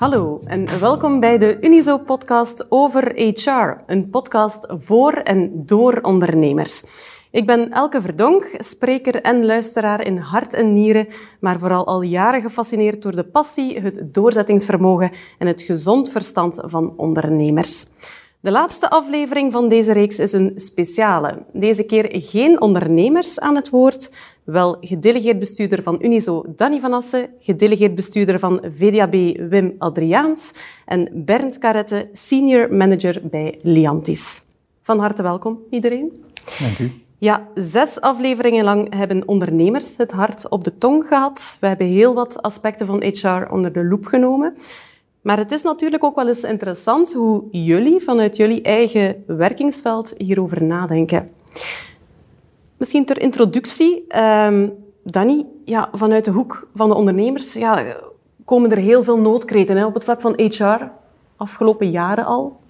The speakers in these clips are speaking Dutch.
Hallo en welkom bij de Unizo-podcast over HR, een podcast voor en door ondernemers. Ik ben Elke Verdonk, spreker en luisteraar in hart en nieren, maar vooral al jaren gefascineerd door de passie, het doorzettingsvermogen en het gezond verstand van ondernemers. De laatste aflevering van deze reeks is een speciale. Deze keer geen ondernemers aan het woord, wel gedelegeerd bestuurder van Unizo Danny van Assen, gedelegeerd bestuurder van VDAB Wim Adriaans en Bernd Carette, senior manager bij Liantis. Van harte welkom iedereen. Dank u. Ja, zes afleveringen lang hebben ondernemers het hart op de tong gehad. We hebben heel wat aspecten van HR onder de loep genomen. Maar het is natuurlijk ook wel eens interessant hoe jullie vanuit jullie eigen werkingsveld hierover nadenken. Misschien ter introductie, um, Danny, ja, vanuit de hoek van de ondernemers ja, komen er heel veel noodkreten hè, op het vlak van HR, afgelopen jaren al.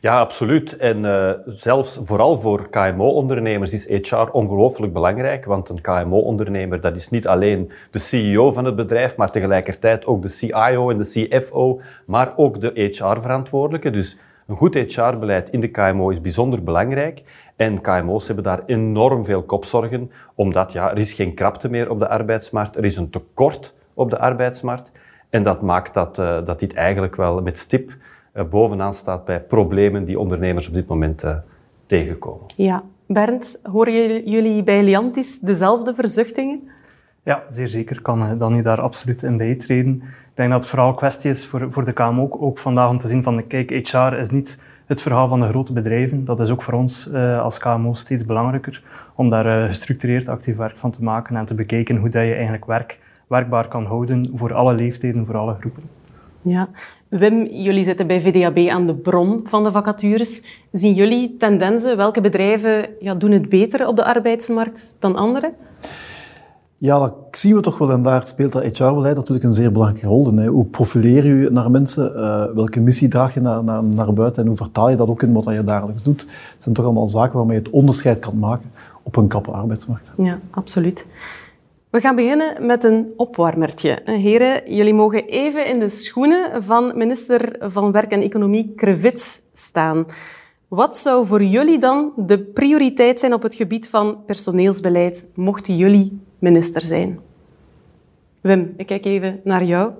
Ja, absoluut. En uh, zelfs vooral voor KMO-ondernemers is HR ongelooflijk belangrijk, want een KMO-ondernemer dat is niet alleen de CEO van het bedrijf, maar tegelijkertijd ook de CIO en de CFO, maar ook de HR-verantwoordelijke. Dus een goed HR-beleid in de KMO is bijzonder belangrijk. En KMO's hebben daar enorm veel kopzorgen, omdat ja, er is geen krapte meer op de arbeidsmarkt, er is een tekort op de arbeidsmarkt. En dat maakt dat, uh, dat dit eigenlijk wel met stip uh, bovenaan staat bij problemen die ondernemers op dit moment uh, tegenkomen. Ja. Bernd, horen jullie bij Liantis dezelfde verzuchtingen? Ja, zeer zeker. Kan Danny daar absoluut in bijtreden. Ik denk dat het vooral kwestie is voor, voor de KMO ook, vandaag om te zien van, kijk, HR is niet het verhaal van de grote bedrijven. Dat is ook voor ons uh, als KMO steeds belangrijker, om daar uh, gestructureerd actief werk van te maken en te bekijken hoe dat je eigenlijk werk werkbaar kan houden voor alle leeftijden, voor alle groepen. Ja. Wim, jullie zitten bij VDAB aan de bron van de vacatures. Zien jullie tendensen? Welke bedrijven ja, doen het beter op de arbeidsmarkt dan anderen? Ja, dat zien we toch wel. En daar speelt dat HR-beleid natuurlijk een zeer belangrijke rol. Hoe profileer je naar mensen? Uh, welke missie draag je naar, naar, buiten? En hoe vertaal je dat ook in wat je dagelijks doet? Het zijn toch allemaal zaken waarmee je het onderscheid kan maken op een kappe arbeidsmarkt. Ja, absoluut. We gaan beginnen met een opwarmertje. Heren, jullie mogen even in de schoenen van minister van Werk en Economie Krevits staan. Wat zou voor jullie dan de prioriteit zijn op het gebied van personeelsbeleid, mochten jullie minister zijn? Wim, ik kijk even naar jou.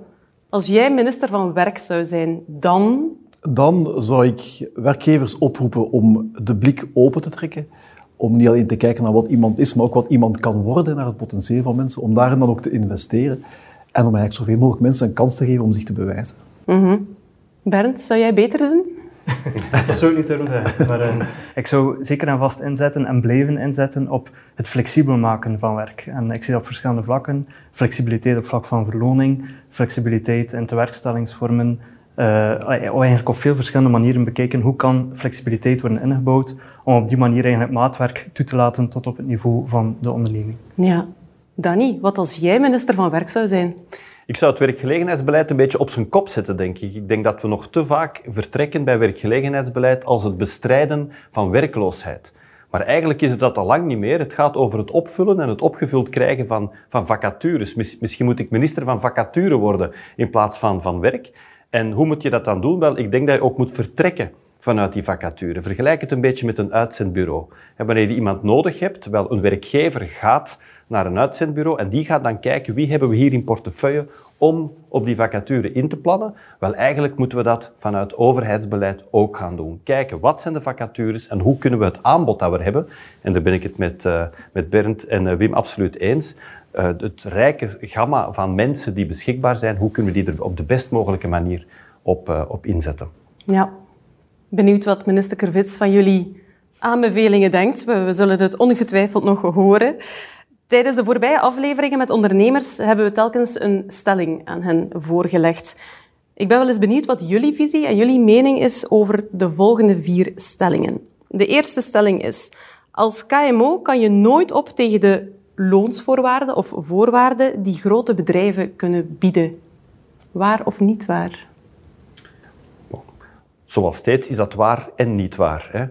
Als jij minister van Werk zou zijn, dan? Dan zou ik werkgevers oproepen om de blik open te trekken. Om niet alleen te kijken naar wat iemand is, maar ook wat iemand kan worden, naar het potentieel van mensen. Om daarin dan ook te investeren. En om eigenlijk zoveel mogelijk mensen een kans te geven om zich te bewijzen. Mm -hmm. Bernd, zou jij beter doen? dat zou ik niet doen zijn. Maar uh, ik zou zeker en vast inzetten en blijven inzetten op het flexibel maken van werk. En ik zie dat op verschillende vlakken. Flexibiliteit op vlak van verloning, flexibiliteit in tewerkstellingsvormen. Uh, eigenlijk op veel verschillende manieren bekijken hoe kan flexibiliteit worden ingebouwd om op die manier eigenlijk maatwerk toe te laten tot op het niveau van de onderneming. Ja. Danny, wat als jij minister van Werk zou zijn? Ik zou het werkgelegenheidsbeleid een beetje op zijn kop zetten, denk ik. Ik denk dat we nog te vaak vertrekken bij werkgelegenheidsbeleid als het bestrijden van werkloosheid. Maar eigenlijk is het dat al lang niet meer. Het gaat over het opvullen en het opgevuld krijgen van, van vacatures. Misschien moet ik minister van vacature worden in plaats van van werk. En hoe moet je dat dan doen? Wel, ik denk dat je ook moet vertrekken vanuit die vacature. Vergelijk het een beetje met een uitzendbureau. wanneer je iemand nodig hebt, wel, een werkgever gaat naar een uitzendbureau en die gaat dan kijken wie hebben we hier in portefeuille om op die vacature in te plannen. Wel, eigenlijk moeten we dat vanuit overheidsbeleid ook gaan doen. Kijken, wat zijn de vacatures en hoe kunnen we het aanbod dat we hebben, en daar ben ik het met, uh, met Bernd en uh, Wim absoluut eens, uh, het rijke gamma van mensen die beschikbaar zijn, hoe kunnen we die er op de best mogelijke manier op, op inzetten? Ja, benieuwd wat minister Kervits van jullie aanbevelingen denkt. We, we zullen het ongetwijfeld nog horen. Tijdens de voorbije afleveringen met ondernemers hebben we telkens een stelling aan hen voorgelegd. Ik ben wel eens benieuwd wat jullie visie en jullie mening is over de volgende vier stellingen. De eerste stelling is: als KMO kan je nooit op tegen de loonsvoorwaarden of voorwaarden die grote bedrijven kunnen bieden. Waar of niet waar? Zoals steeds is dat waar en niet waar. Hè.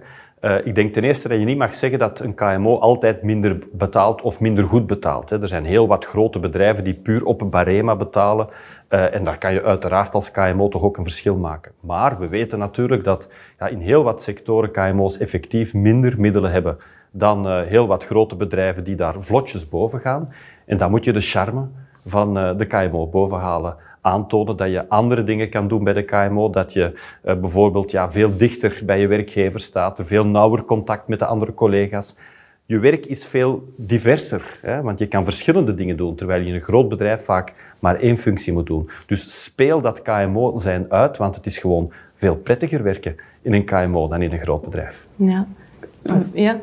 Uh, ik denk ten eerste dat je niet mag zeggen dat een KMO altijd minder betaalt of minder goed betaalt. Hè. Er zijn heel wat grote bedrijven die puur op een barema betalen. Uh, en daar kan je uiteraard als KMO toch ook een verschil maken. Maar we weten natuurlijk dat ja, in heel wat sectoren KMO's effectief minder middelen hebben dan uh, heel wat grote bedrijven die daar vlotjes boven gaan. En dan moet je de charme van de KMO bovenhalen aantonen dat je andere dingen kan doen bij de KMO, dat je uh, bijvoorbeeld ja, veel dichter bij je werkgever staat, veel nauwer contact met de andere collega's. Je werk is veel diverser, hè, want je kan verschillende dingen doen, terwijl je in een groot bedrijf vaak maar één functie moet doen. Dus speel dat KMO zijn uit, want het is gewoon veel prettiger werken in een KMO dan in een groot bedrijf. Ja. Ja.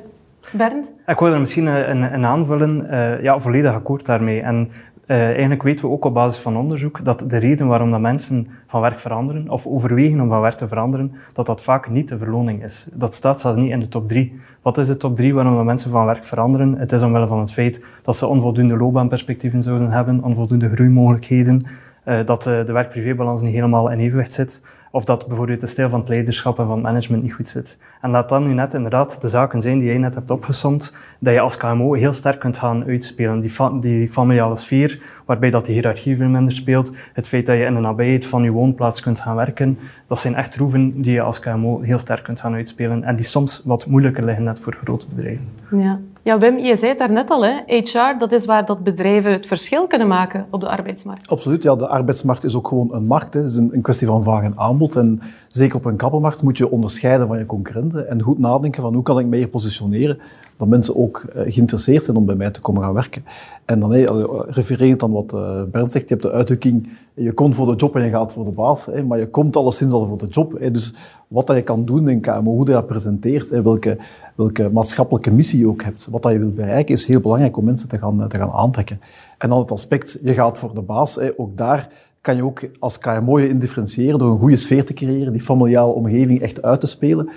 Bernd? Ik wil er misschien een, een aanvullen. Uh, ja, volledig akkoord daarmee. En uh, eigenlijk weten we ook op basis van onderzoek dat de reden waarom dat mensen van werk veranderen, of overwegen om van werk te veranderen, dat dat vaak niet de verloning is. Dat staat zelfs niet in de top 3. Wat is de top 3 waarom dat mensen van werk veranderen? Het is omwille van het feit dat ze onvoldoende loopbaanperspectieven zouden hebben, onvoldoende groeimogelijkheden, uh, dat uh, de werk-privébalans niet helemaal in evenwicht zit, of dat bijvoorbeeld de stijl van het leiderschap en van het management niet goed zit. En laat dan nu net inderdaad de zaken zijn die jij net hebt opgesomd, dat je als KMO heel sterk kunt gaan uitspelen. Die, die familiale sfeer, waarbij dat die hiërarchie veel minder speelt, het feit dat je in de nabijheid van je woonplaats kunt gaan werken, dat zijn echt troeven die je als KMO heel sterk kunt gaan uitspelen en die soms wat moeilijker liggen net voor grote bedrijven. Ja. Ja, Wim, je zei het daarnet al, hè? HR, dat is waar dat bedrijven het verschil kunnen maken op de arbeidsmarkt. Absoluut, ja. De arbeidsmarkt is ook gewoon een markt. Hè. Het is een, kwestie van vraag en aanbod. En zeker op een kappermarkt moet je onderscheiden van je concurrenten en goed nadenken van hoe kan ik mij hier positioneren dat mensen ook uh, geïnteresseerd zijn om bij mij te komen gaan werken. En dan, hey, refererend aan wat uh, Bernd zegt, je hebt de uitdrukking, je komt voor de job en je gaat voor de baas, maar je komt alleszins al voor de job. Dus wat dat je kan doen in KMO, hoe je dat presenteert, hè, welke, welke maatschappelijke missie je ook hebt, wat dat je wilt bereiken, is heel belangrijk om mensen te gaan, te gaan aantrekken. En dan het aspect, je gaat voor de baas, ook daar kan je ook als KMO je indifferentiëren door een goede sfeer te creëren, die familiale omgeving echt uit te spelen.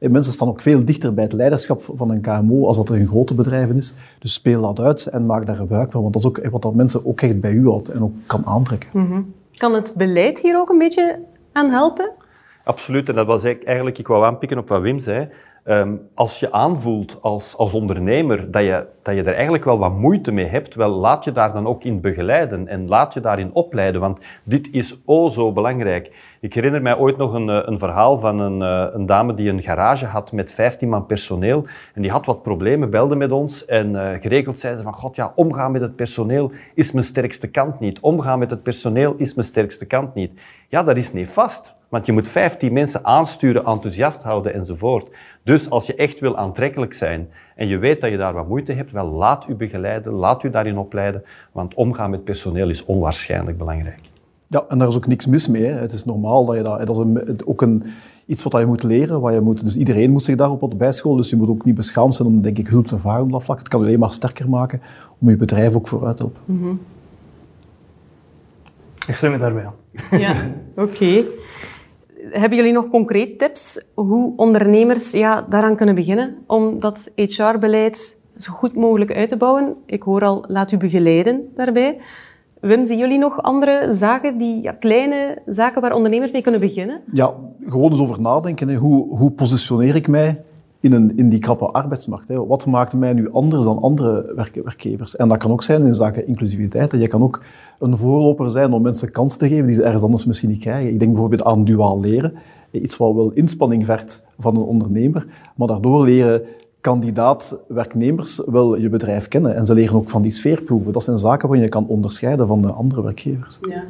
En mensen staan ook veel dichter bij het leiderschap van een KMO als dat er een grote bedrijf is. Dus speel dat uit en maak daar gebruik van. Want dat is ook wat dat mensen ook echt bij u houdt en ook kan aantrekken. Mhm. Kan het beleid hier ook een beetje aan helpen? Absoluut. En dat was eigenlijk, ik wou aanpikken op wat Wim zei. Um, als je aanvoelt als, als ondernemer dat je, dat je er eigenlijk wel wat moeite mee hebt, wel laat je daar dan ook in begeleiden en laat je daarin opleiden, want dit is o zo belangrijk. Ik herinner mij ooit nog een, eh, een verhaal van een, eh, een dame die een garage had met 15 man personeel en die had wat problemen, belde met ons en uh, geregeld zei ze van god ja, omgaan met het personeel is mijn sterkste kant niet. Omgaan met het personeel is mijn sterkste kant niet. Ja, dat is niet vast. Want je moet 15 mensen aansturen, enthousiast houden enzovoort. Dus als je echt wil aantrekkelijk zijn en je weet dat je daar wat moeite hebt, wel laat u begeleiden, laat u daarin opleiden, want omgaan met personeel is onwaarschijnlijk belangrijk. Ja, en daar is ook niks mis mee. Hè. Het is normaal dat je dat, dat is een, ook een, iets wat je moet leren, wat je moet, dus iedereen moet zich daarop op bijscholen, dus je moet ook niet beschaamd zijn om denk ik hulp te vragen op dat vlak. Het kan je alleen maar sterker maken om je bedrijf ook vooruit te helpen. Mm -hmm. Ik sluit me daarbij aan. Ja, oké hebben jullie nog concreet tips hoe ondernemers ja, daaraan kunnen beginnen om dat HR-beleid zo goed mogelijk uit te bouwen? Ik hoor al, laat u begeleiden daarbij. Wim, zien jullie nog andere zaken, die, ja, kleine zaken waar ondernemers mee kunnen beginnen? Ja, gewoon eens over nadenken. Hè. Hoe, hoe positioneer ik mij in, een, in die krappe arbeidsmarkt. Hè. Wat maakt mij nu anders dan andere werk, werkgevers? En dat kan ook zijn in zaken inclusiviteit. Je kan ook een voorloper zijn om mensen kansen te geven die ze ergens anders misschien niet krijgen. Ik denk bijvoorbeeld aan duaal leren. Iets wat wel inspanning vergt van een ondernemer, maar daardoor leren kandidaat-werknemers wel je bedrijf kennen. En ze leren ook van die sfeerproeven. Dat zijn zaken waar je kan onderscheiden van de andere werkgevers. Ja.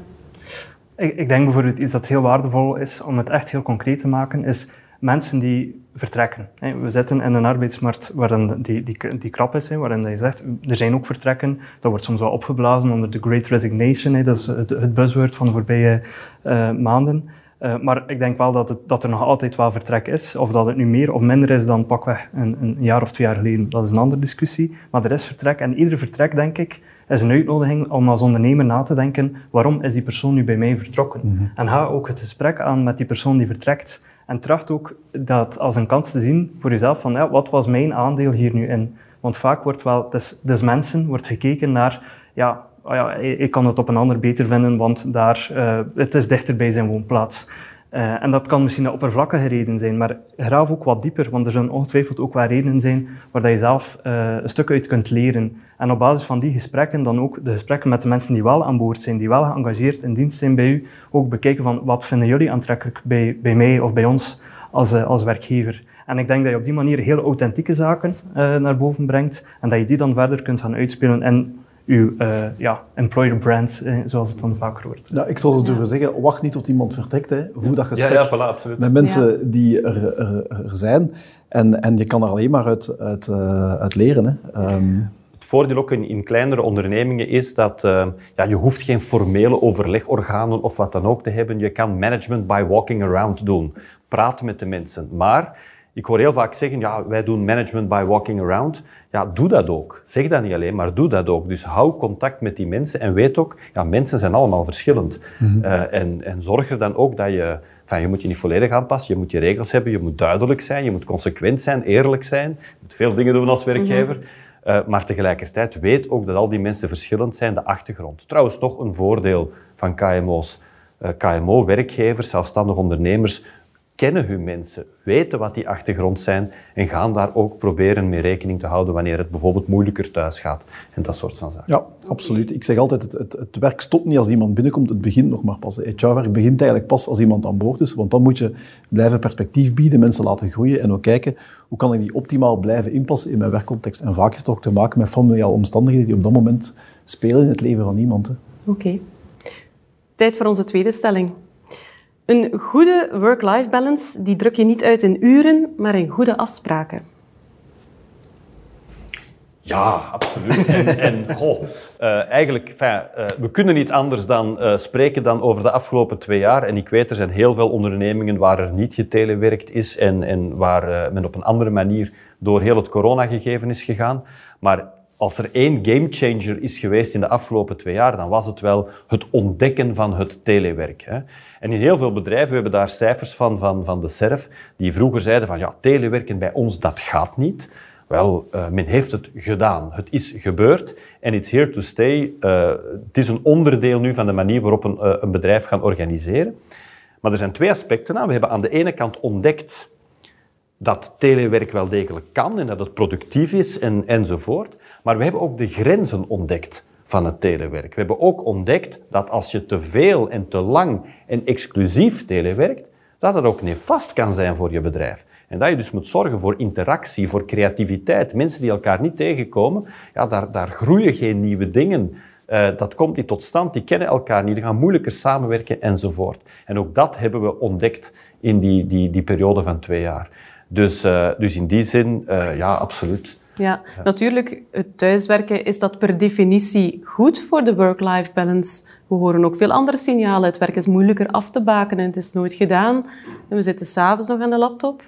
Ik, ik denk bijvoorbeeld iets dat heel waardevol is om het echt heel concreet te maken, is mensen die vertrekken. We zitten in een arbeidsmarkt waarin die, die, die krap is, waarin je zegt, er zijn ook vertrekken. Dat wordt soms wel opgeblazen onder de Great Resignation, dat is het, buzzword van de voorbije uh, maanden. Uh, maar ik denk wel dat, het, dat, er nog altijd wel vertrek is. Of dat het nu meer of minder is dan pakweg een, een jaar of twee jaar geleden. Dat is een andere discussie. Maar er is vertrek. En iedere vertrek, denk ik, is een uitnodiging om als ondernemer na te denken, waarom is die persoon nu bij mij vertrokken? Mm -hmm. En ga ook het gesprek aan met die persoon die vertrekt. En tracht ook dat als een kans te zien voor jezelf van ja, wat was mijn aandeel hier nu in? Want vaak wordt wel, des, mensen wordt gekeken naar ja, oh ja, ik kan het op een ander beter vinden, want daar, uh, het is dichter bij zijn woonplaats. Uh, en dat kan misschien een oppervlakkige reden zijn, maar graaf ook wat dieper, want er zullen ongetwijfeld ook wel redenen zijn waar dat je zelf uh, een stuk uit kunt leren. En op basis van die gesprekken dan ook de gesprekken met de mensen die wel aan boord zijn, die wel geëngageerd in dienst zijn bij u, ook bekijken van wat vinden jullie aantrekkelijk bij, bij mij of bij ons als, uh, als werkgever. En ik denk dat je op die manier heel authentieke zaken naar boven brengt en dat je die dan verder kunt gaan uitspelen en uw uh, ja, employer brand, eh, zoals het dan vaak wordt. Ja, ik zou zo durven zeggen, wacht niet tot iemand vertrekt. Hè. Voer dat gesprek ja, ja, voilà, met mensen die er, er, er, zijn. En, en je kan er alleen maar uit, uit, uh, uit leren. Hè. Um, het voordeel ook in, in, kleinere ondernemingen is dat uh, ja, je hoeft geen formele overlegorganen of wat dan ook te hebben. Je kan management by walking around doen. Praat met de mensen. Maar ik hoor heel vaak zeggen, ja, wij doen management by walking around. Ja, doe dat ook. Zeg dat niet alleen, maar doe dat ook. Dus hou contact met die mensen en weet ook, ja, mensen zijn allemaal verschillend. Mm -hmm. uh, en, en zorg er dan ook dat je, enfin, je moet je niet volledig aanpassen, je moet je regels hebben, je moet duidelijk zijn, je moet consequent zijn, eerlijk zijn. Je moet veel dingen doen als werkgever. Mm -hmm. uh, maar tegelijkertijd weet ook dat al die mensen verschillend zijn, de achtergrond. Trouwens, toch een voordeel van KMO's. Uh, KMO-werkgevers, zelfstandig ondernemers, kennen hun mensen, weten wat die achtergrond zijn en gaan daar ook proberen mee rekening te houden wanneer het bijvoorbeeld moeilijker thuis gaat en dat soort van zaken. Ja, absoluut. Ik zeg altijd, het, het, het werk stopt niet als iemand binnenkomt, het begint nog maar pas. Het HR-werk begint eigenlijk pas als iemand aan boord is, want dan moet je blijven perspectief bieden, mensen laten groeien en ook kijken hoe kan ik die optimaal blijven inpassen in mijn werkcontext. En vaak heeft het ook te maken met familiale omstandigheden die op dat moment spelen in het leven van iemand. Oké. Okay. Tijd voor onze tweede stelling. Een goede work-life balance die druk je niet uit in uren, maar in goede afspraken. Ja, absoluut. En, en goh, uh, eigenlijk, fijn, uh, we kunnen niet anders dan uh, spreken dan over de afgelopen twee jaar. En ik weet, er zijn heel veel ondernemingen waar er niet getelewerkt is en, en waar men op een andere manier door heel het coronagegeven is gegaan. Maar als er één gamechanger is geweest in de afgelopen twee jaar, dan was het wel het ontdekken van het telewerk. Hè. En in heel veel bedrijven, we hebben daar cijfers van, van, van de SERF, die vroeger zeiden van ja, telewerken bij ons, dat gaat niet. Wel, uh, men heeft het gedaan. Het is gebeurd en it's here to stay. Uh, het is een onderdeel nu van de manier waarop een, uh, een bedrijf gaat organiseren. Maar er zijn twee aspecten aan. We hebben aan de ene kant ontdekt dat telewerk wel degelijk kan en dat het productief is en, enzovoort. Maar we hebben ook de grenzen ontdekt van het telewerk. We hebben ook ontdekt dat als je te veel en te lang en exclusief telewerkt, dat het ook nefast kan zijn voor je bedrijf. En dat je dus moet zorgen voor interactie, voor creativiteit. Mensen die elkaar niet tegenkomen, ja, daar, daar groeien geen nieuwe dingen. Uh, dat komt niet tot stand, die kennen elkaar niet, die gaan moeilijker samenwerken enzovoort. En ook dat hebben we ontdekt in die, die, die periode van twee jaar. Dus, uh, dus in die zin, uh, ja, absoluut. Ja, ja, natuurlijk, het thuiswerken is dat per definitie goed voor de work-life balance. We horen ook veel andere signalen. Het werk is moeilijker af te baken en het is nooit gedaan. En we zitten s'avonds nog aan de laptop.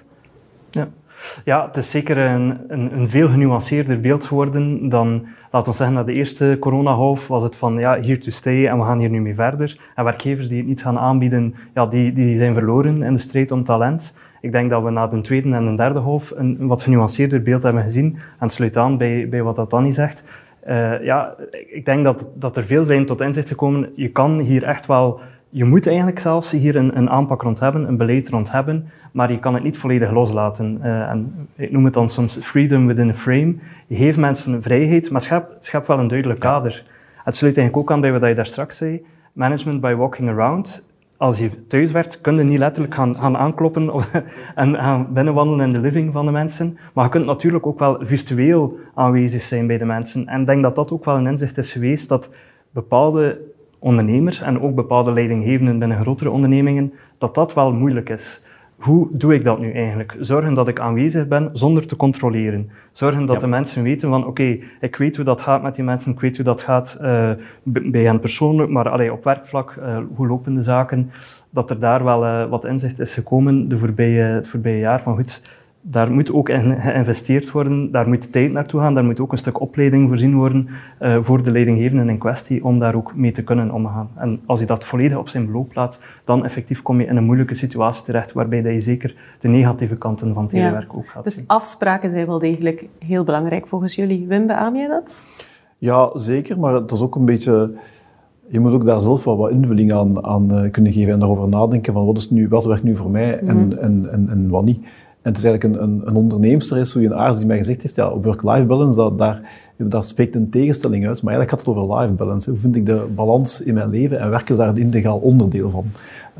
Ja. Ja, het is zeker een, een, een veel genuanceerder beeld geworden dan, laten we zeggen, na de eerste coronagolf was het van, ja, here to stay en we gaan hier nu mee verder. En werkgevers die het niet gaan aanbieden, ja, die, die zijn verloren in de strijd om talent. Ik denk dat we na de tweede en de derde golf een, een wat genuanceerder beeld hebben gezien. En sluit aan bij, bij wat dat Danny zegt. Uh, ja, ik denk dat, dat er veel zijn tot inzicht gekomen. Je kan hier echt wel, je moet eigenlijk zelfs hier een, een aanpak rond hebben, een beleid rond hebben, maar je kan het niet volledig loslaten. Uh, en ik noem het dan soms freedom within a frame. Je geeft mensen vrijheid, maar schep, schep wel een duidelijk kader. Het sluit eigenlijk ook aan bij wat je daar straks zei. Management by walking around als je thuis werkt, kun je niet letterlijk gaan, gaan aankloppen en gaan binnenwandelen in de living van de mensen. Maar je kunt natuurlijk ook wel virtueel aanwezig zijn bij de mensen. En ik denk dat dat ook wel een inzicht is geweest dat bepaalde ondernemers en ook bepaalde leidinggevenden binnen grotere ondernemingen, dat dat wel moeilijk is hoe doe ik dat nu eigenlijk? Zorgen dat ik aanwezig ben zonder te controleren. Zorgen dat ja. de mensen weten van, oké, okay, ik weet hoe dat gaat met die mensen, ik weet hoe dat gaat uh, bij hen persoonlijk, maar allee, op werkvlak, uh, hoe lopen de zaken? Dat er daar wel uh, wat inzicht is gekomen de voorbije, het voorbije jaar van, goed, daar moet ook in geïnvesteerd worden, daar moet tijd naartoe gaan, daar moet ook een stuk opleiding voorzien worden uh, voor de leidinggevenden in kwestie om daar ook mee te kunnen omgaan. En als je dat volledig op zijn beloop laat, dan effectief kom je in een moeilijke situatie terecht waarbij dat je zeker de negatieve kanten van telewerk ja. ook gaat dus zien. afspraken zijn wel degelijk heel belangrijk volgens jullie. Wim, beaam jij dat? Ja, zeker, maar dat is ook een beetje je moet ook daar zelf wat, wat invulling aan, aan kunnen geven en daarover nadenken van wat, is nu, wat werkt nu voor mij en, mhm. en, en, en wat niet. En het is eigenlijk een, een, een onderneemster, is een aard die mij gezegd heeft, ja, work-life balance, dat, daar, daar spreekt een tegenstelling uit. Maar eigenlijk gaat het over life balance. Hoe vind ik de balans in mijn leven? En werken is daar een integraal onderdeel van.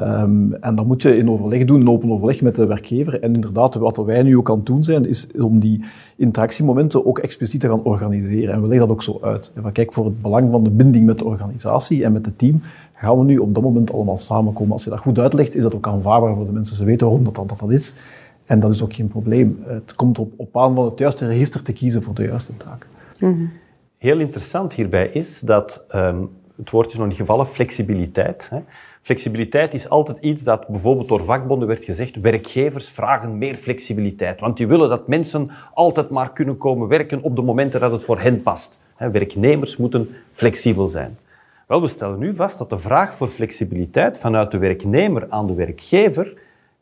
Um, en dat moet je in overleg doen, in open overleg met de werkgever. En inderdaad, wat wij nu ook aan het doen zijn, is om die interactiemomenten ook expliciet te gaan organiseren. En we leggen dat ook zo uit. En kijk, voor het belang van de binding met de organisatie en met het team, gaan we nu op dat moment allemaal samenkomen. Als je dat goed uitlegt, is dat ook aanvaardbaar voor de mensen. Ze weten waarom dat, dat, dat is. En dat is ook geen probleem. Het komt op, op aan van het juiste register te kiezen voor de juiste taak. Mhm. Heel interessant hierbij is dat, um, het woord is nog niet gevallen, flexibiliteit. Hè. Flexibiliteit is altijd iets dat bijvoorbeeld door vakbonden werd gezegd, werkgevers vragen meer flexibiliteit, want die willen dat mensen altijd maar kunnen komen werken op de momenten dat het voor hen past. Werknemers moeten flexibel zijn. Wel, we stellen nu vast dat de vraag voor flexibiliteit vanuit de werknemer aan de werkgever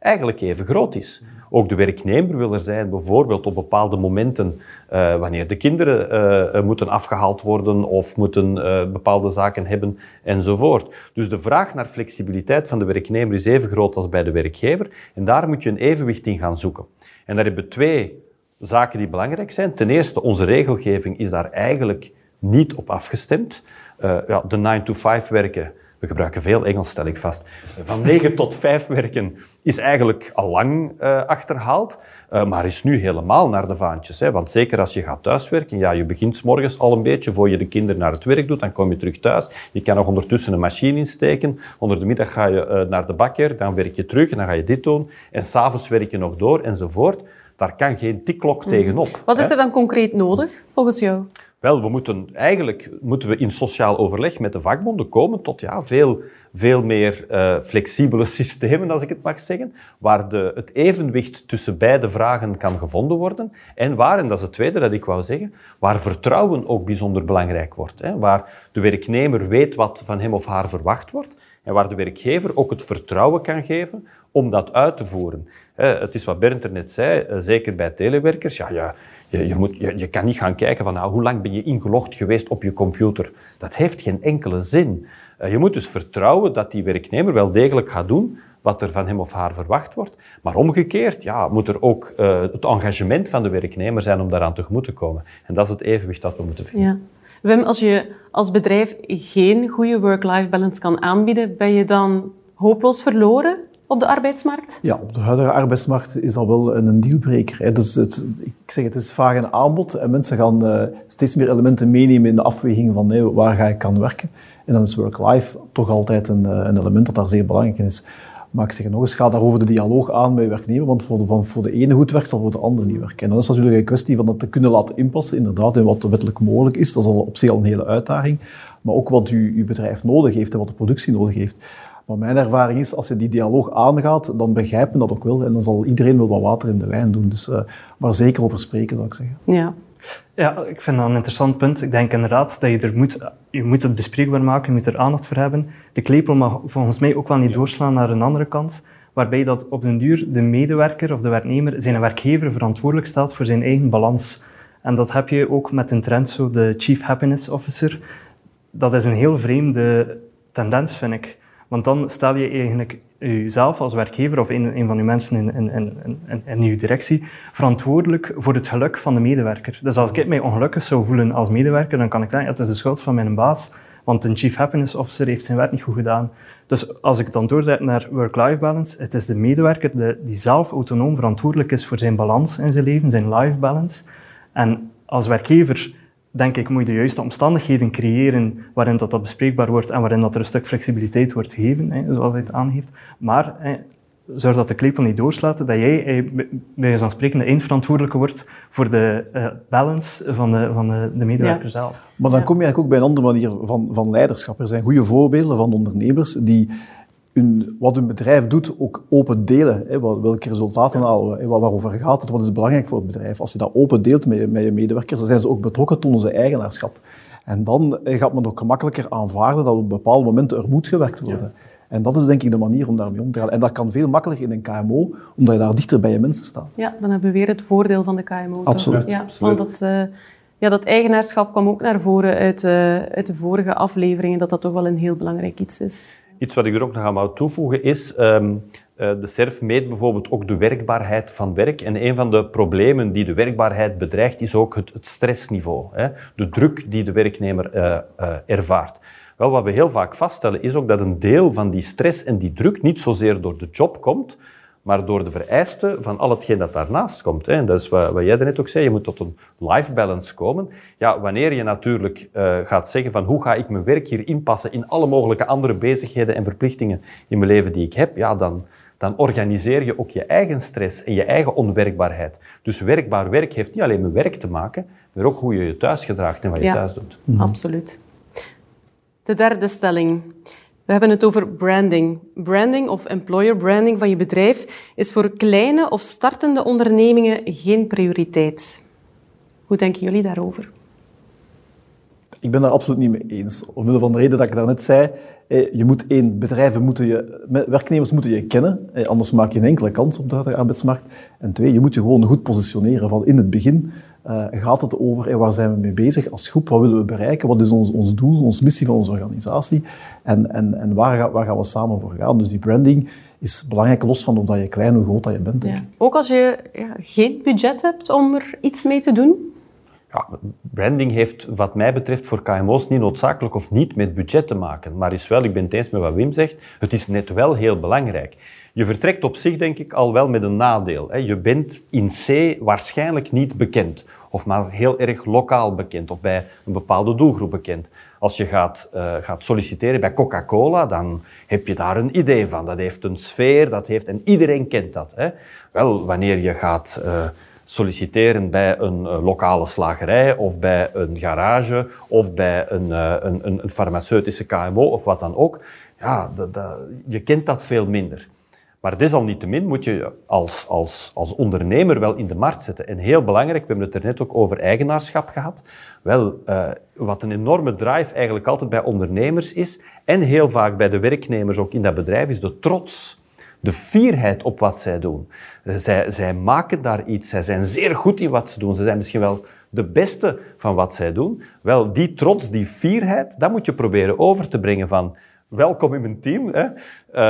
eigenlijk even groot is. Ook de werknemer wil er zijn, bijvoorbeeld op bepaalde momenten, uh, wanneer de kinderen uh, moeten afgehaald worden of moeten bepaalde zaken hebben enzovoort. Dus de vraag naar flexibiliteit van de werknemer is even groot als bij de werkgever. En daar moet je een evenwicht in gaan zoeken. En daar hebben we twee zaken die belangrijk zijn. Ten eerste, onze regelgeving is daar eigenlijk niet op afgestemd. ja, de 9-to-5 werken we gebruiken veel Engels, stel ik vast. Van 9 tot 5 werken is eigenlijk al lang uh, achterhaald, uh, maar is nu helemaal naar de vaantjes. Hè? Want zeker als je gaat thuiswerken, ja, je begint s morgens al een beetje, voor je de kinderen naar het werk doet, dan kom je terug thuis. Je kan nog ondertussen een machine insteken. Onder de middag ga je uh, naar de bakker, dan werk je terug en dan ga je dit doen. En s'avonds werk je nog door enzovoort. Daar kan geen tikklok mm. tegenop. Wat is er dan concreet nodig, volgens jou? Wel, we moeten, eigenlijk moeten we in sociaal overleg met de vakbonden komen tot ja, veel, veel meer uh, flexibele systemen, als ik het mag zeggen, waar de, het evenwicht tussen beide vragen kan gevonden worden en waar, en dat is het tweede dat ik wou zeggen, waar vertrouwen ook bijzonder belangrijk wordt. Hè, waar de werknemer weet wat van hem of haar verwacht wordt en waar de werkgever ook het vertrouwen kan geven om dat uit te voeren. Het is wat Bernd er net zei, eh, zeker bij telewerkers. Ja, ja, je, je, moet, je, kan niet gaan kijken van nou, hoe lang ben je ingelogd geweest op je computer. Dat heeft geen enkele zin. Eh, je moet dus vertrouwen dat die werknemer wel degelijk gaat doen wat er van hem of haar verwacht wordt. Maar omgekeerd ja, moet er ook uh, het engagement van de werknemer zijn om daaraan tegemoet te komen. En dat is het evenwicht dat we moeten vinden. Ja. Wim, als je als bedrijf geen goede work-life balance kan aanbieden, ben je dan hopeloos verloren? Op de arbeidsmarkt? Ja, op de huidige arbeidsmarkt is dat wel een dealbreaker. Dus het, ik zeg, het is vaak een aanbod en mensen gaan uh, steeds meer elementen meenemen in de afweging van nee, waar ga ik aan werken. En dan is work-life toch altijd een, eh, een, element dat daar zeer belangrijk in is. Maar ik zeg nog eens, ga daarover de dialoog aan met werknemer, want voor de, voor de ene goed werkt, zal voor de andere niet werken. En dan is natuurlijk een kwestie van dat te kunnen laten inpassen, inderdaad, in wat wettelijk mogelijk is. Dat is al op zich al een hele uitdaging. Maar ook wat je, je bedrijf nodig heeft en wat de productie nodig heeft. Maar mijn ervaring is, als je die dialoog aangaat, dan begrijpen dat ook wel. En dan zal iedereen wel wat water in de wijn doen. Dus, uh, maar zeker over spreken, zou ik zeggen. Ja. Ja, ik vind dat een interessant punt. Ik denk inderdaad dat je er moet, je moet het bespreekbaar maken, je moet er aandacht voor hebben. De klepel mag volgens mij ook wel niet doorslaan naar een andere kant, waarbij dat op den duur de medewerker of de werknemer zijn werkgever verantwoordelijk stelt voor zijn eigen balans. En dat heb je ook met een trend, zo de Chief Happiness Officer. Dat is een heel vreemde tendens, vind ik. Want dan stel je eigenlijk jezelf als werkgever of een, van uw mensen in, in, in, uw directie verantwoordelijk voor het geluk van de medewerker. Dus als ik mij ongelukkig zou voelen als medewerker, dan kan ik zeggen, het is de schuld van mijn baas, want een Chief Happiness Officer heeft zijn werk niet goed gedaan. Dus als ik dan doorzet naar work-life balance, het is de medewerker die zelf autonoom verantwoordelijk is voor zijn balans in zijn leven, zijn life balance. En als werkgever denk ik, moet je de juiste omstandigheden creëren waarin dat, dat bespreekbaar wordt en waarin dat er een stuk flexibiliteit wordt gegeven, hè, zoals hij het aangeeft. Maar hè, zorg dat de klepel niet doorslaat, dat jij bij zo'n spreken de eindverantwoordelijke wordt voor de uh, balance van de, van de, de medewerker zelf. Maar dan kom je eigenlijk ook bij een andere manier van, van leiderschap. Er zijn goede voorbeelden van ondernemers die hun, wat hun bedrijf doet ook open delen. Hè, welke resultaten halen we, waarover gaat het, wat is belangrijk voor het bedrijf. Als je dat open deelt met je, met je medewerkers, dan zijn ze ook betrokken tot onze eigenaarschap. En dan gaat men ook gemakkelijker aanvaarden dat op bepaalde momenten er moet gewerkt worden. En dat is denk ik de manier om daarmee om te gaan. En dat kan veel makkelijker in een KMO, omdat je daar dichter bij je mensen staat. Ja, dan hebben we weer het voordeel van de KMO. Absoluut. Ja, absoluut. Want dat, uh, Ja, dat eigenaarschap kwam ook naar voren uit, uh, uit de vorige afleveringen, dat dat toch wel een heel belangrijk iets is. Iets wat ik er ook nog aan wou toevoegen is, um, uh, de SERF meet bijvoorbeeld ook de werkbaarheid van werk. En een van de problemen die de werkbaarheid bedreigt, is ook het, stressniveau. Hè? De druk die de werknemer uh, ervaart. Wel, wat we heel vaak vaststellen, is ook dat een deel van die stress en die druk niet zozeer door de job komt, maar door de vereisten van al hetgeen dat daarnaast komt. Hè. En dat is wat, wat jij net ook zei, je moet tot een life balance komen. Ja, wanneer je natuurlijk uh, gaat zeggen van hoe ga ik mijn werk hier inpassen in alle mogelijke andere bezigheden en verplichtingen in mijn leven die ik heb, ja, dan, dan organiseer je ook je eigen stress en je eigen onwerkbaarheid. Dus werkbaar werk heeft niet alleen met werk te maken, maar ook hoe je je thuis gedraagt en wat je ja, thuis doet. Absoluut. De derde stelling. We hebben het over branding. Branding of employer branding van je bedrijf is voor kleine of startende ondernemingen geen prioriteit. Hoe denken jullie daarover? Ik ben daar absoluut niet mee eens. Omwille van de reden dat ik daarnet zei, je moet één, bedrijven moeten je, werknemers moeten je kennen, anders maak je geen enkele kans op de arbeidsmarkt. En twee, je moet je gewoon goed positioneren van in het begin. Uh, gaat het over waar zijn we mee bezig als groep, wat willen we bereiken, wat is ons, ons doel, onze missie van onze organisatie en, en, en waar, ga, waar gaan we samen voor gaan. Dus die branding is belangrijk, los van of dat je klein of groot dat je bent. Ja. Ook als je ja, geen budget hebt om er iets mee te doen? Ja, branding heeft wat mij betreft voor KMO's niet noodzakelijk of niet met budget te maken, maar is wel, ik ben het eens met wat Wim zegt, het is net wel heel belangrijk. Je vertrekt op zich, denk ik, al wel met een nadeel. Je bent in C waarschijnlijk niet bekend, of maar heel erg lokaal bekend, of bij een bepaalde doelgroep bekend. Als je gaat, uh, gaat solliciteren bij Coca-Cola, dan heb je daar een idee van. Dat heeft een sfeer, dat heeft, en iedereen kent dat. Hè? Wel, wanneer je gaat uh, solliciteren bij een uh, lokale slagerij, of bij een garage, of bij een, een, een, farmaceutische KMO, of wat dan ook, ja, je kent dat veel minder. Maar desalniettemin moet je als, als, als ondernemer wel in de markt zetten. En heel belangrijk, we hebben het er net ook over eigenaarschap gehad. Wel, uh, wat een enorme drive eigenlijk altijd bij ondernemers is, en heel vaak bij de werknemers ook in dat bedrijf, is de trots. De fierheid op wat zij doen. Zij, zij maken daar iets. Zij zijn zeer goed in wat ze doen. Ze zijn misschien wel de beste van wat zij doen. Wel, die trots, die fierheid, dat moet je proberen over te brengen van welkom in mijn team. Hè.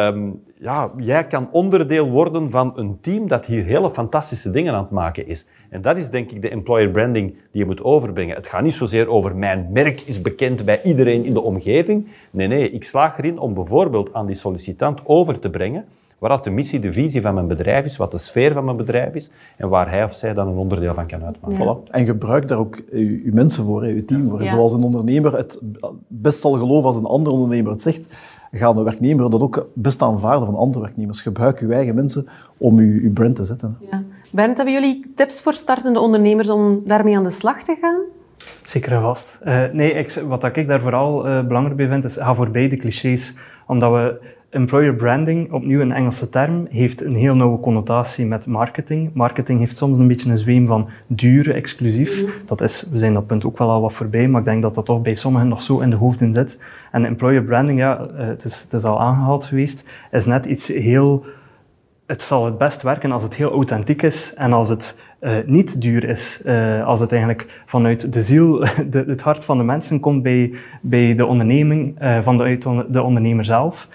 Um, ja, jij kan onderdeel worden van een team dat hier hele fantastische dingen aan het maken is. En dat is denk ik de employer branding die je moet overbrengen. Het gaat niet zozeer over mijn merk is bekend bij iedereen in de omgeving. Nee, nee, ik slaag erin om bijvoorbeeld aan die sollicitant over te brengen wat de missie, de visie van mijn bedrijf is, wat de sfeer van mijn bedrijf is en waar hij of zij dan een onderdeel van kan uitmaken. Voilà. En gebruik daar ook uw mensen voor, uw team voor. Zoals een ondernemer het best zal geloven als een andere ondernemer het zegt, gaat een werknemer dat ook best aanvaarden van andere werknemers. Gebruik uw eigen mensen om uw, uw brand te zetten. Ja. Bernd, hebben jullie tips voor startende ondernemers om daarmee aan de slag te gaan? Zeker en vast. Uh, nee, ik, wat ik daar vooral uh, belangrijk bij vind, is ga voorbij de clichés. Omdat we employer branding, opnieuw een Engelse term, heeft een heel nauwe connotatie met marketing. Marketing heeft soms een beetje een zweem van duur, exclusief. Dat is, we zijn dat punt ook wel al wat voorbij, maar ik denk dat dat toch bij sommigen nog zo in de hoofden zit. En employer branding, ja, eh, het is, al aangehaald geweest, is net iets heel... Het zal het best werken als het heel authentiek is en als het uh, niet duur is. Uh, als het eigenlijk vanuit de ziel, de, het hart van de mensen komt bij, bij de onderneming, uh, de, de ondernemer zelf.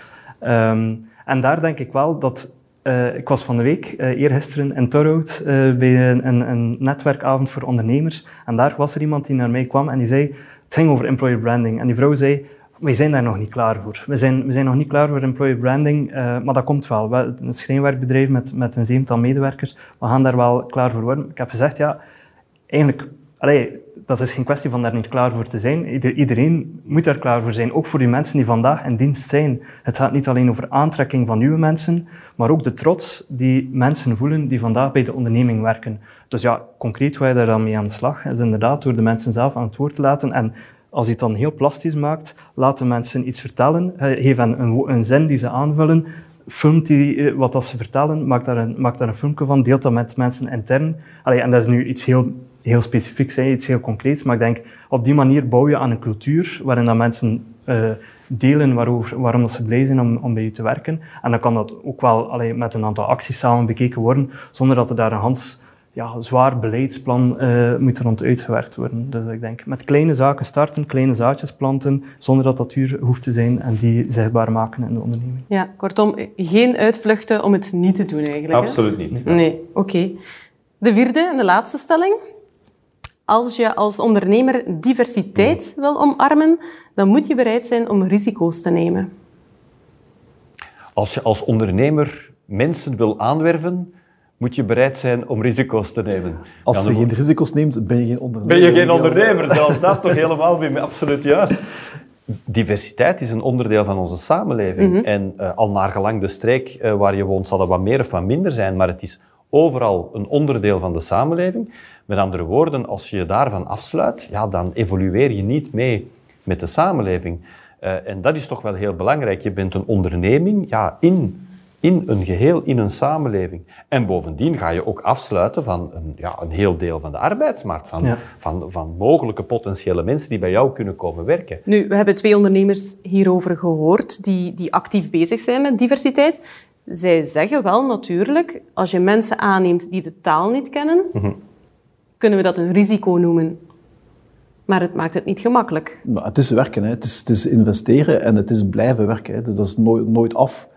Um, en daar denk ik wel dat uh, ik was van de week, uh, eergisteren in Torhout, uh, bij een, een, een, netwerkavond voor ondernemers. En daar was er iemand die naar mij kwam en die zei, het ging over employer branding. En die vrouw zei, wij zijn daar nog niet klaar voor. We zijn, we zijn nog niet klaar voor employer branding, maar dat komt wel. We, een schrijnwerkbedrijf met, met een zevental medewerkers, we gaan daar wel klaar voor worden. Ik heb gezegd, ja, eigenlijk, allee, dat is geen kwestie van daar niet klaar voor te zijn. Iedereen moet daar klaar voor zijn, ook voor die mensen die vandaag in dienst zijn. Het gaat niet alleen over aantrekking van nieuwe mensen, maar ook de trots die mensen voelen die vandaag bij de onderneming werken. Dus ja, concreet waar je daar dan mee aan de slag is inderdaad door de mensen zelf aan het woord te laten. En als je het dan heel plastisch maakt, laat de mensen iets vertellen, geef hen een, een zin die ze aanvullen, filmt die eh, wat dat ze vertellen, maak daar, een, maak daar een filmpje van, deelt dat met mensen intern. Allee, en dat is nu iets heel heel specifiek zijn, iets heel concreets. Maar ik denk, op die manier bouw je aan een cultuur waarin dat mensen uh, delen waarover, waarom dat ze blij zijn om, om bij je te werken. En dan kan dat ook wel allee, met een aantal acties samen bekeken worden, zonder dat er daar een Hans ja, zwaar beleidsplan uh, moet rond uitgewerkt worden. Dus ik denk met kleine zaken starten, kleine zaadjes planten, zonder dat dat duur hoeft te zijn en die zichtbaar maken in de onderneming. Ja, kortom, geen uitvluchten om het niet te doen eigenlijk. Absoluut niet. Nee, oké. De vierde en de laatste stelling. Als je als ondernemer diversiteit wil omarmen, dan moet je bereid zijn om risico's te nemen. Als je als ondernemer mensen wil aanwerven, moet je bereid zijn om risico's te nemen. Als je geen risico's neemt, ben je geen ondernemer. Ben je geen ondernemer, zelfs dat toch helemaal weer absoluut juist. Diversiteit is een onderdeel van onze samenleving. Mhm. En uh, al naar gelang de streek uh, waar je woont, zal dat wat meer of wat minder zijn, maar het is overal een onderdeel van de samenleving. Met andere woorden, als je je daarvan afsluit, ja, dan evolueer je niet mee met de samenleving. Uh, en dat is toch wel heel belangrijk. Je bent een onderneming ja, in in een geheel, in een samenleving. En bovendien ga je ook afsluiten van een, ja, een heel deel van de arbeidsmarkt, van, van, van mogelijke potentiële mensen die bij jou kunnen komen werken. Nu, we hebben twee ondernemers hierover gehoord die, die actief bezig zijn met diversiteit. Zij zeggen wel natuurlijk, als je mensen aanneemt die de taal niet kennen, mhm. kunnen we dat een risico noemen. Maar het maakt het niet gemakkelijk. Nou, het is werken, hè. Het, is, het is investeren en het is blijven werken. Hè. Dat is nooit, nooit af.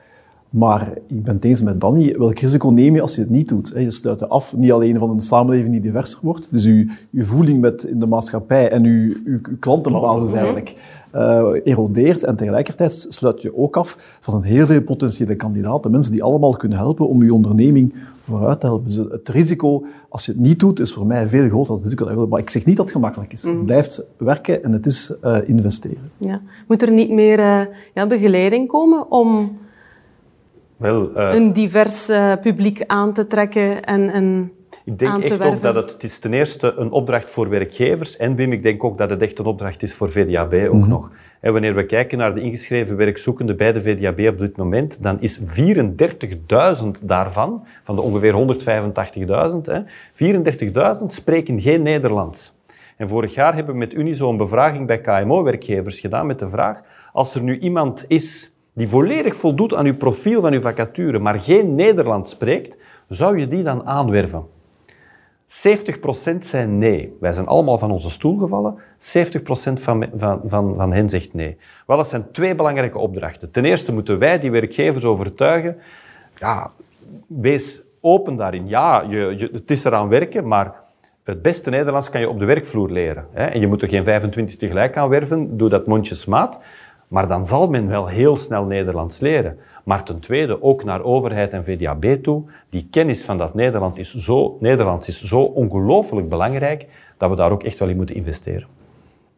Maar ik ben het eens met Danny, welk risico neem je als je het niet doet? Je sluit je af niet alleen van een samenleving die diverser wordt, dus je, je voeling met in de maatschappij en je, je, klantenbasis eigenlijk uh, erodeert. En tegelijkertijd sluit je ook af van een heel veel potentiële kandidaten, mensen die allemaal kunnen helpen om je onderneming vooruit te helpen. Dus het risico, als je het niet doet, is voor mij veel groter dan het risico. Maar ik zeg niet dat het gemakkelijk is. Het mm. blijft werken en het is uh, investeren. Ja. Moet er niet meer uh, ja, begeleiding komen om wel, uh, een divers uh, publiek aan te trekken en, en ik denk echt ook dat het, het is ten eerste een opdracht voor werkgevers en Wim, ik denk ook dat het echt een opdracht is voor VDAB ook mm -hmm. nog. En wanneer we kijken naar de ingeschreven werkzoekenden bij de VDAB op dit moment, dan is 34.000 daarvan, van de ongeveer 185.000, 34.000 spreken geen Nederlands. En vorig jaar hebben we met Unizo een bevraging bij KMO-werkgevers gedaan met de vraag, als er nu iemand is die volledig voldoet aan uw profiel van uw vacature, maar geen Nederlands spreekt, zou je die dan aanwerven? 70% zijn nee. Wij zijn allemaal van onze stoel gevallen. 70% van, van, van, van hen zegt nee. Wel, dat zijn twee belangrijke opdrachten. Ten eerste moeten wij die werkgevers overtuigen. Ja, wees open daarin. Ja, je, je, het is eraan werken, maar het beste Nederlands kan je op de werkvloer leren. Hè? En je moet er geen 25 tegelijk aan werven. Doe dat mondjesmaat. Maar dan zal men wel heel snel Nederlands leren. Maar ten tweede ook naar overheid en VDAB toe. Die kennis van dat Nederland is zo, Nederlands is zo ongelooflijk belangrijk dat we daar ook echt wel in moeten investeren.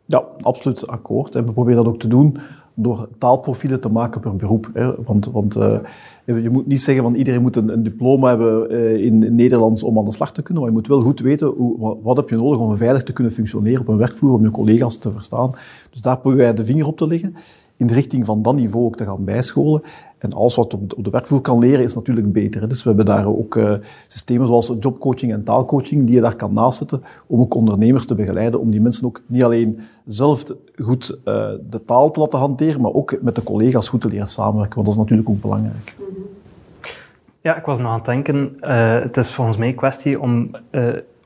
Ja, absoluut akkoord. En we proberen dat ook te doen door taalprofielen te maken per beroep. Hè. Want, want uh, je moet niet zeggen van iedereen moet een, diploma hebben in, in, Nederlands om aan de slag te kunnen, maar je moet wel goed weten hoe, wat, wat, heb je nodig om veilig te kunnen functioneren op een werkvloer, om je collega's te verstaan. Dus daar proberen wij de vinger op te leggen in de richting van dat niveau ook te gaan bijscholen. En alles wat op de, werkvloer kan leren is natuurlijk beter. Dus we hebben daar ook uh, systemen zoals jobcoaching en taalcoaching die je daar kan naastzetten om ook ondernemers te begeleiden, om die mensen ook niet alleen zelf goed uh, de taal te laten hanteren, maar ook met de collega's goed te leren samenwerken, want dat is natuurlijk ook belangrijk. Ja, ik was nog aan het denken, uh, het is volgens mij een kwestie om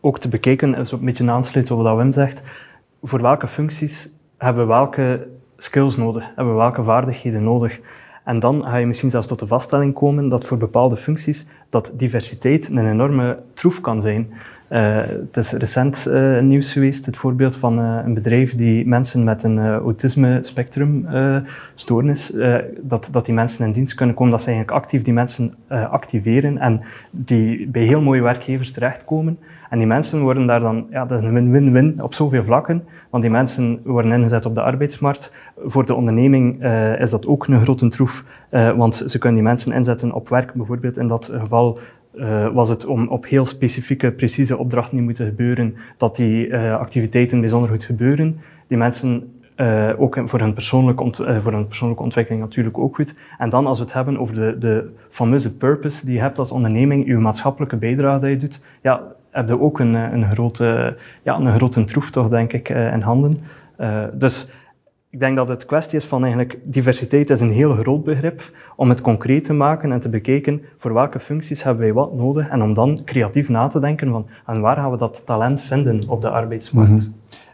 ook te bekijken, een beetje aansluiten op wat Wim zegt, voor welke functies hebben we welke skills nodig, hebben we welke vaardigheden nodig. En dan ga je misschien zelfs tot de vaststelling komen dat voor bepaalde functies dat diversiteit een enorme troef kan zijn. Uh, het is recent uh, nieuws geweest, het voorbeeld van uh, een bedrijf die mensen met een autisme spectrum stoornis, dat, dat die mensen in dienst kunnen komen, dat ze eigenlijk actief die mensen activeren en die bij heel mooie werkgevers terechtkomen. En die mensen worden daar dan, ja, dat is een win-win-win op zoveel vlakken, want die mensen worden ingezet op de arbeidsmarkt. Voor de onderneming is dat ook een grote troef, want ze kunnen die mensen inzetten op werk. Bijvoorbeeld in dat geval uh, was het om op heel specifieke, precieze opdrachten die moeten gebeuren, dat die activiteiten bijzonder goed gebeuren. Die mensen uh, ook voor hun, persoonlijke voor persoonlijke ontwikkeling natuurlijk ook goed. En dan als we het hebben over de, de fameuze purpose die je hebt als onderneming, je maatschappelijke bijdrage die je doet, ja, heb je ook een, een, grote, ja, een grote troef toch, denk ik, in handen. dus Ik denk dat het kwestie is van eigenlijk diversiteit is een heel groot begrip om het concreet te maken en te bekijken voor welke functies hebben wij wat nodig en om dan creatief na te denken van aan waar gaan we dat talent vinden op de arbeidsmarkt. Mhm.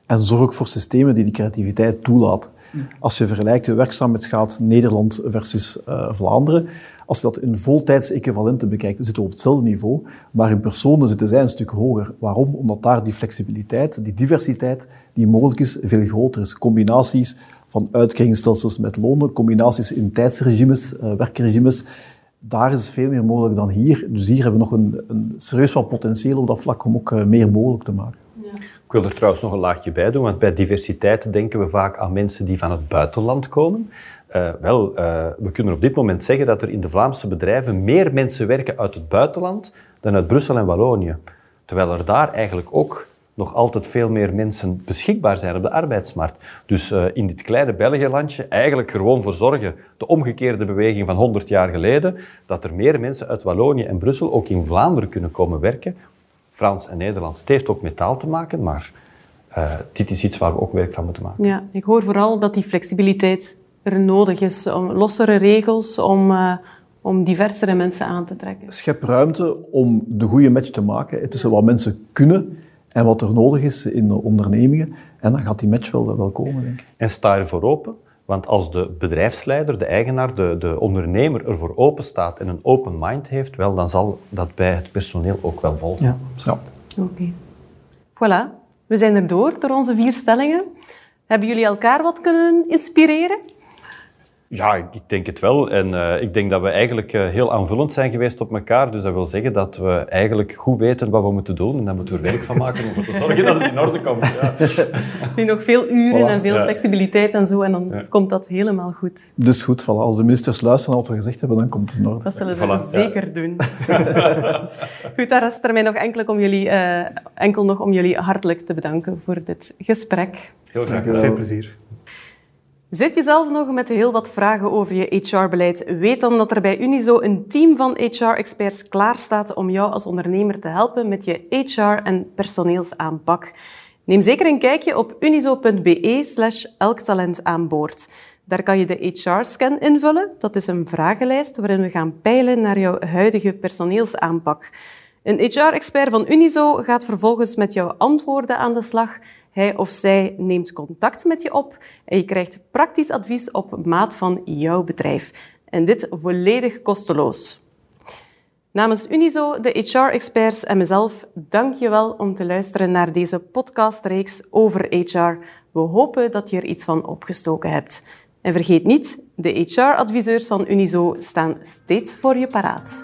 En zorg ook voor systemen die die creativiteit toelaten. Als je vergelijkt de werkzaamheidsgraad Nederland versus uh, Vlaanderen, als je dat in voltijds equivalenten bekijkt, dan zitten we op hetzelfde niveau, maar in personen zitten zij een stuk hoger. Waarom? Omdat daar die flexibiliteit, die diversiteit die mogelijk is, veel groter is. Combinaties van uitkeringsstelsels met lonen, combinaties in tijdsregimes, uh, werkregimes, daar is veel meer mogelijk dan hier. Dus hier hebben we nog een, een serieus wat potentieel op dat vlak om ook uh, meer mogelijk te maken. Ik wil er trouwens nog een laagje bij doen, want bij diversiteit denken we vaak aan mensen die van het buitenland komen. Uh, wel, uh, we kunnen op dit moment zeggen dat er in de Vlaamse bedrijven meer mensen werken uit het buitenland dan uit Brussel en Wallonië. Terwijl er daar eigenlijk ook nog altijd veel meer mensen beschikbaar zijn op de arbeidsmarkt. Dus uh, in dit kleine België-landje eigenlijk gewoon voor zorgen, de omgekeerde beweging van 100 jaar geleden, dat er meer mensen uit Wallonië en Brussel ook in Vlaanderen kunnen komen werken, Frans en Nederlands. Het heeft ook met taal te maken, maar dit is iets waar we ook werk van moeten maken. Ja, ik hoor vooral dat die flexibiliteit er nodig is. Om lossere regels, om, uh, om diversere mensen aan te trekken. Schep ruimte om de goede match te maken tussen wat mensen kunnen en wat er nodig is in de ondernemingen. En dan gaat die match wel, wel komen, denk ik. En sta er voor open. Want als de bedrijfsleider, de eigenaar, de, de ondernemer ervoor open staat en een open mind heeft, wel, dan zal dat bij het personeel ook wel volgen. Ja, ja. Oké. Voilà, we zijn er door, door onze vier stellingen. Hebben jullie elkaar wat kunnen inspireren? Ja, ik denk het wel. En uh, ik denk dat we eigenlijk uh, heel aanvullend zijn geweest op elkaar. Dus dat wil zeggen dat we eigenlijk goed weten wat we moeten doen. En daar moeten we werk van maken om ervoor te zorgen dat het in orde komt. Ja. Nu nog veel uren voilà. en veel ja. flexibiliteit en zo. En dan ja. komt dat helemaal goed. Dus goed, voilà. als de ministers luisteren naar wat we gezegd hebben, dan komt het in orde. Dat zullen ze voilà. zeker doen. goed, daar rest er mij nog enkel, om jullie, uh, enkel nog om jullie hartelijk te bedanken voor dit gesprek. Heel graag. Veel plezier. Zit je zelf nog met heel wat vragen over je HR-beleid? Weet dan dat er bij Unizo een team van HR-experts klaar staat om jou als ondernemer te helpen met je HR- en personeelsaanpak. Neem zeker een kijkje op unizo.be slash elktalent aan boord. Daar kan je de HR-scan invullen. Dat is een vragenlijst waarin we gaan peilen naar jouw huidige personeelsaanpak. Een HR-expert van Unizo gaat vervolgens met jouw antwoorden aan de slag hij of zij neemt contact met je op en je krijgt praktisch advies op maat van jouw bedrijf. En dit volledig kosteloos. Namens Unizo, de HR-experts en mezelf, dank je wel om te luisteren naar deze podcastreeks over HR. We hopen dat je er iets van opgestoken hebt. En vergeet niet, de HR-adviseurs van Unizo staan steeds voor je paraat.